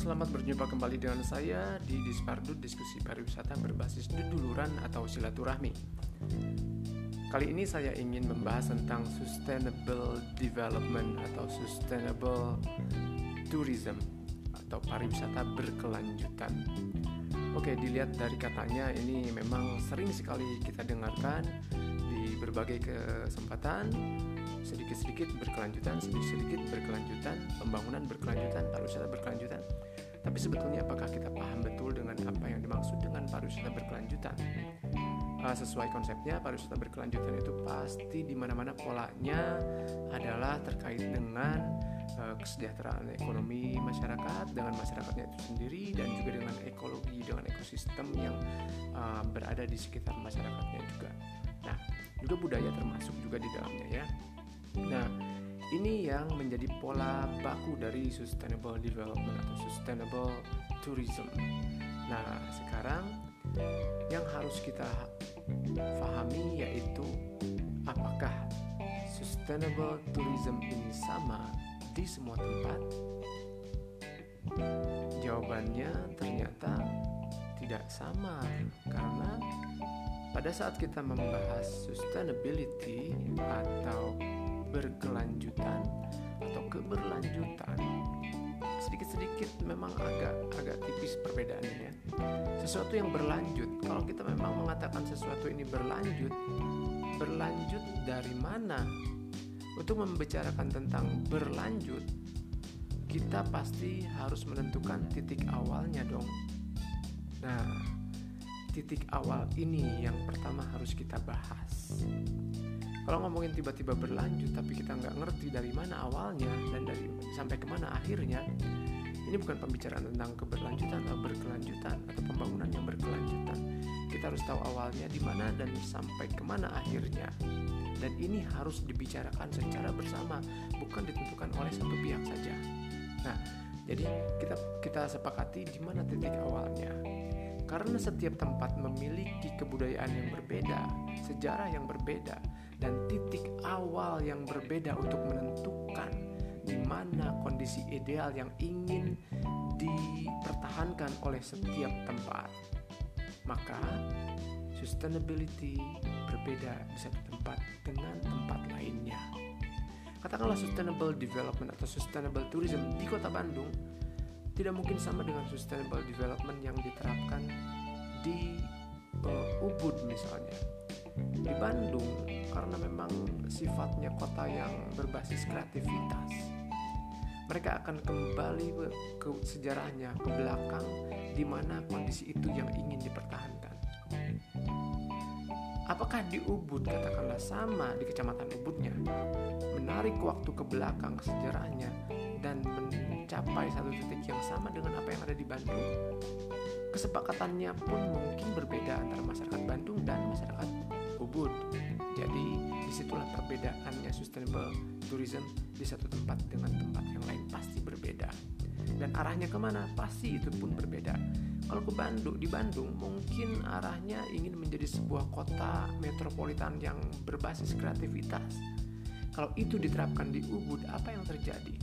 selamat berjumpa kembali dengan saya di Dispardut Diskusi Pariwisata berbasis duduluran atau silaturahmi. Kali ini saya ingin membahas tentang sustainable development atau sustainable tourism atau pariwisata berkelanjutan. Oke, dilihat dari katanya ini memang sering sekali kita dengarkan berbagai kesempatan sedikit-sedikit berkelanjutan, sedikit-sedikit berkelanjutan, pembangunan berkelanjutan, pariwisata berkelanjutan. Tapi sebetulnya apakah kita paham betul dengan apa yang dimaksud dengan pariwisata berkelanjutan? Uh, sesuai konsepnya, pariwisata berkelanjutan itu pasti di mana-mana polanya adalah terkait dengan uh, kesejahteraan ekonomi masyarakat, dengan masyarakatnya itu sendiri, dan juga dengan ekologi, dengan ekosistem yang uh, berada di sekitar masyarakatnya juga. Nah, juga budaya termasuk juga di dalamnya ya. Nah, ini yang menjadi pola baku dari sustainable development atau sustainable tourism. Nah, sekarang yang harus kita pahami yaitu apakah sustainable tourism ini sama di semua tempat? Jawabannya ternyata tidak sama karena pada saat kita membahas sustainability atau berkelanjutan atau keberlanjutan sedikit-sedikit memang agak agak tipis perbedaannya ya. Sesuatu yang berlanjut, kalau kita memang mengatakan sesuatu ini berlanjut, berlanjut dari mana? Untuk membicarakan tentang berlanjut, kita pasti harus menentukan titik awalnya dong. Nah, titik awal ini yang pertama harus kita bahas. Kalau ngomongin tiba-tiba berlanjut tapi kita nggak ngerti dari mana awalnya dan dari sampai ke mana akhirnya, ini bukan pembicaraan tentang keberlanjutan atau berkelanjutan atau pembangunan yang berkelanjutan. Kita harus tahu awalnya di mana dan sampai ke mana akhirnya. Dan ini harus dibicarakan secara bersama, bukan ditentukan oleh satu pihak saja. Nah, jadi kita kita sepakati di mana titik awalnya. Karena setiap tempat memiliki kebudayaan yang berbeda, sejarah yang berbeda, dan titik awal yang berbeda untuk menentukan di mana kondisi ideal yang ingin dipertahankan oleh setiap tempat. Maka sustainability berbeda di satu tempat dengan tempat lainnya. Katakanlah sustainable development atau sustainable tourism di Kota Bandung tidak mungkin sama dengan sustainable development yang diterapkan di uh, Ubud misalnya. Di Bandung karena memang sifatnya kota yang berbasis kreativitas mereka akan kembali ke sejarahnya ke belakang di mana kondisi itu yang ingin dipertahankan. Apakah di Ubud katakanlah sama di kecamatan Ubudnya menarik waktu ke belakang sejarahnya dan mencapai satu titik yang sama dengan apa yang ada di Bandung kesepakatannya pun mungkin berbeda antara masyarakat Bandung dan masyarakat Ubud. Jadi di situlah perbedaannya sustainable tourism di satu tempat dengan tempat yang lain pasti berbeda. Dan arahnya ke mana pasti itu pun berbeda. Kalau ke Bandung, di Bandung mungkin arahnya ingin menjadi sebuah kota metropolitan yang berbasis kreativitas. Kalau itu diterapkan di Ubud, apa yang terjadi?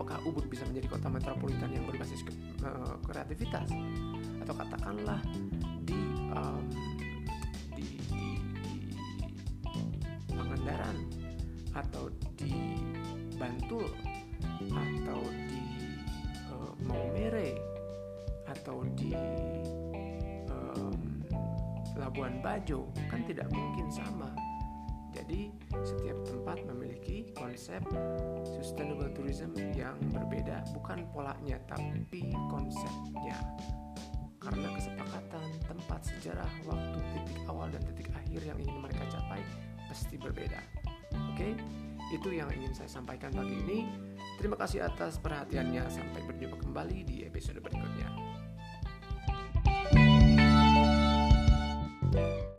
Apakah Ubud bisa menjadi kota metropolitan yang berbasis ke, uh, kreativitas? Atau katakanlah di um, Pangandaran atau di Bantul atau di uh, Maumere atau di um, Labuan Bajo kan tidak mungkin sama. Jadi setiap tempat memiliki konsep sustainable tourism yang berbeda, bukan polanya tapi konsepnya. Karena kesepakatan tempat sejarah, waktu, titik awal dan titik akhir yang ingin mereka capai pasti berbeda. Oke, itu yang ingin saya sampaikan pagi ini. Terima kasih atas perhatiannya. Sampai berjumpa kembali di episode berikutnya.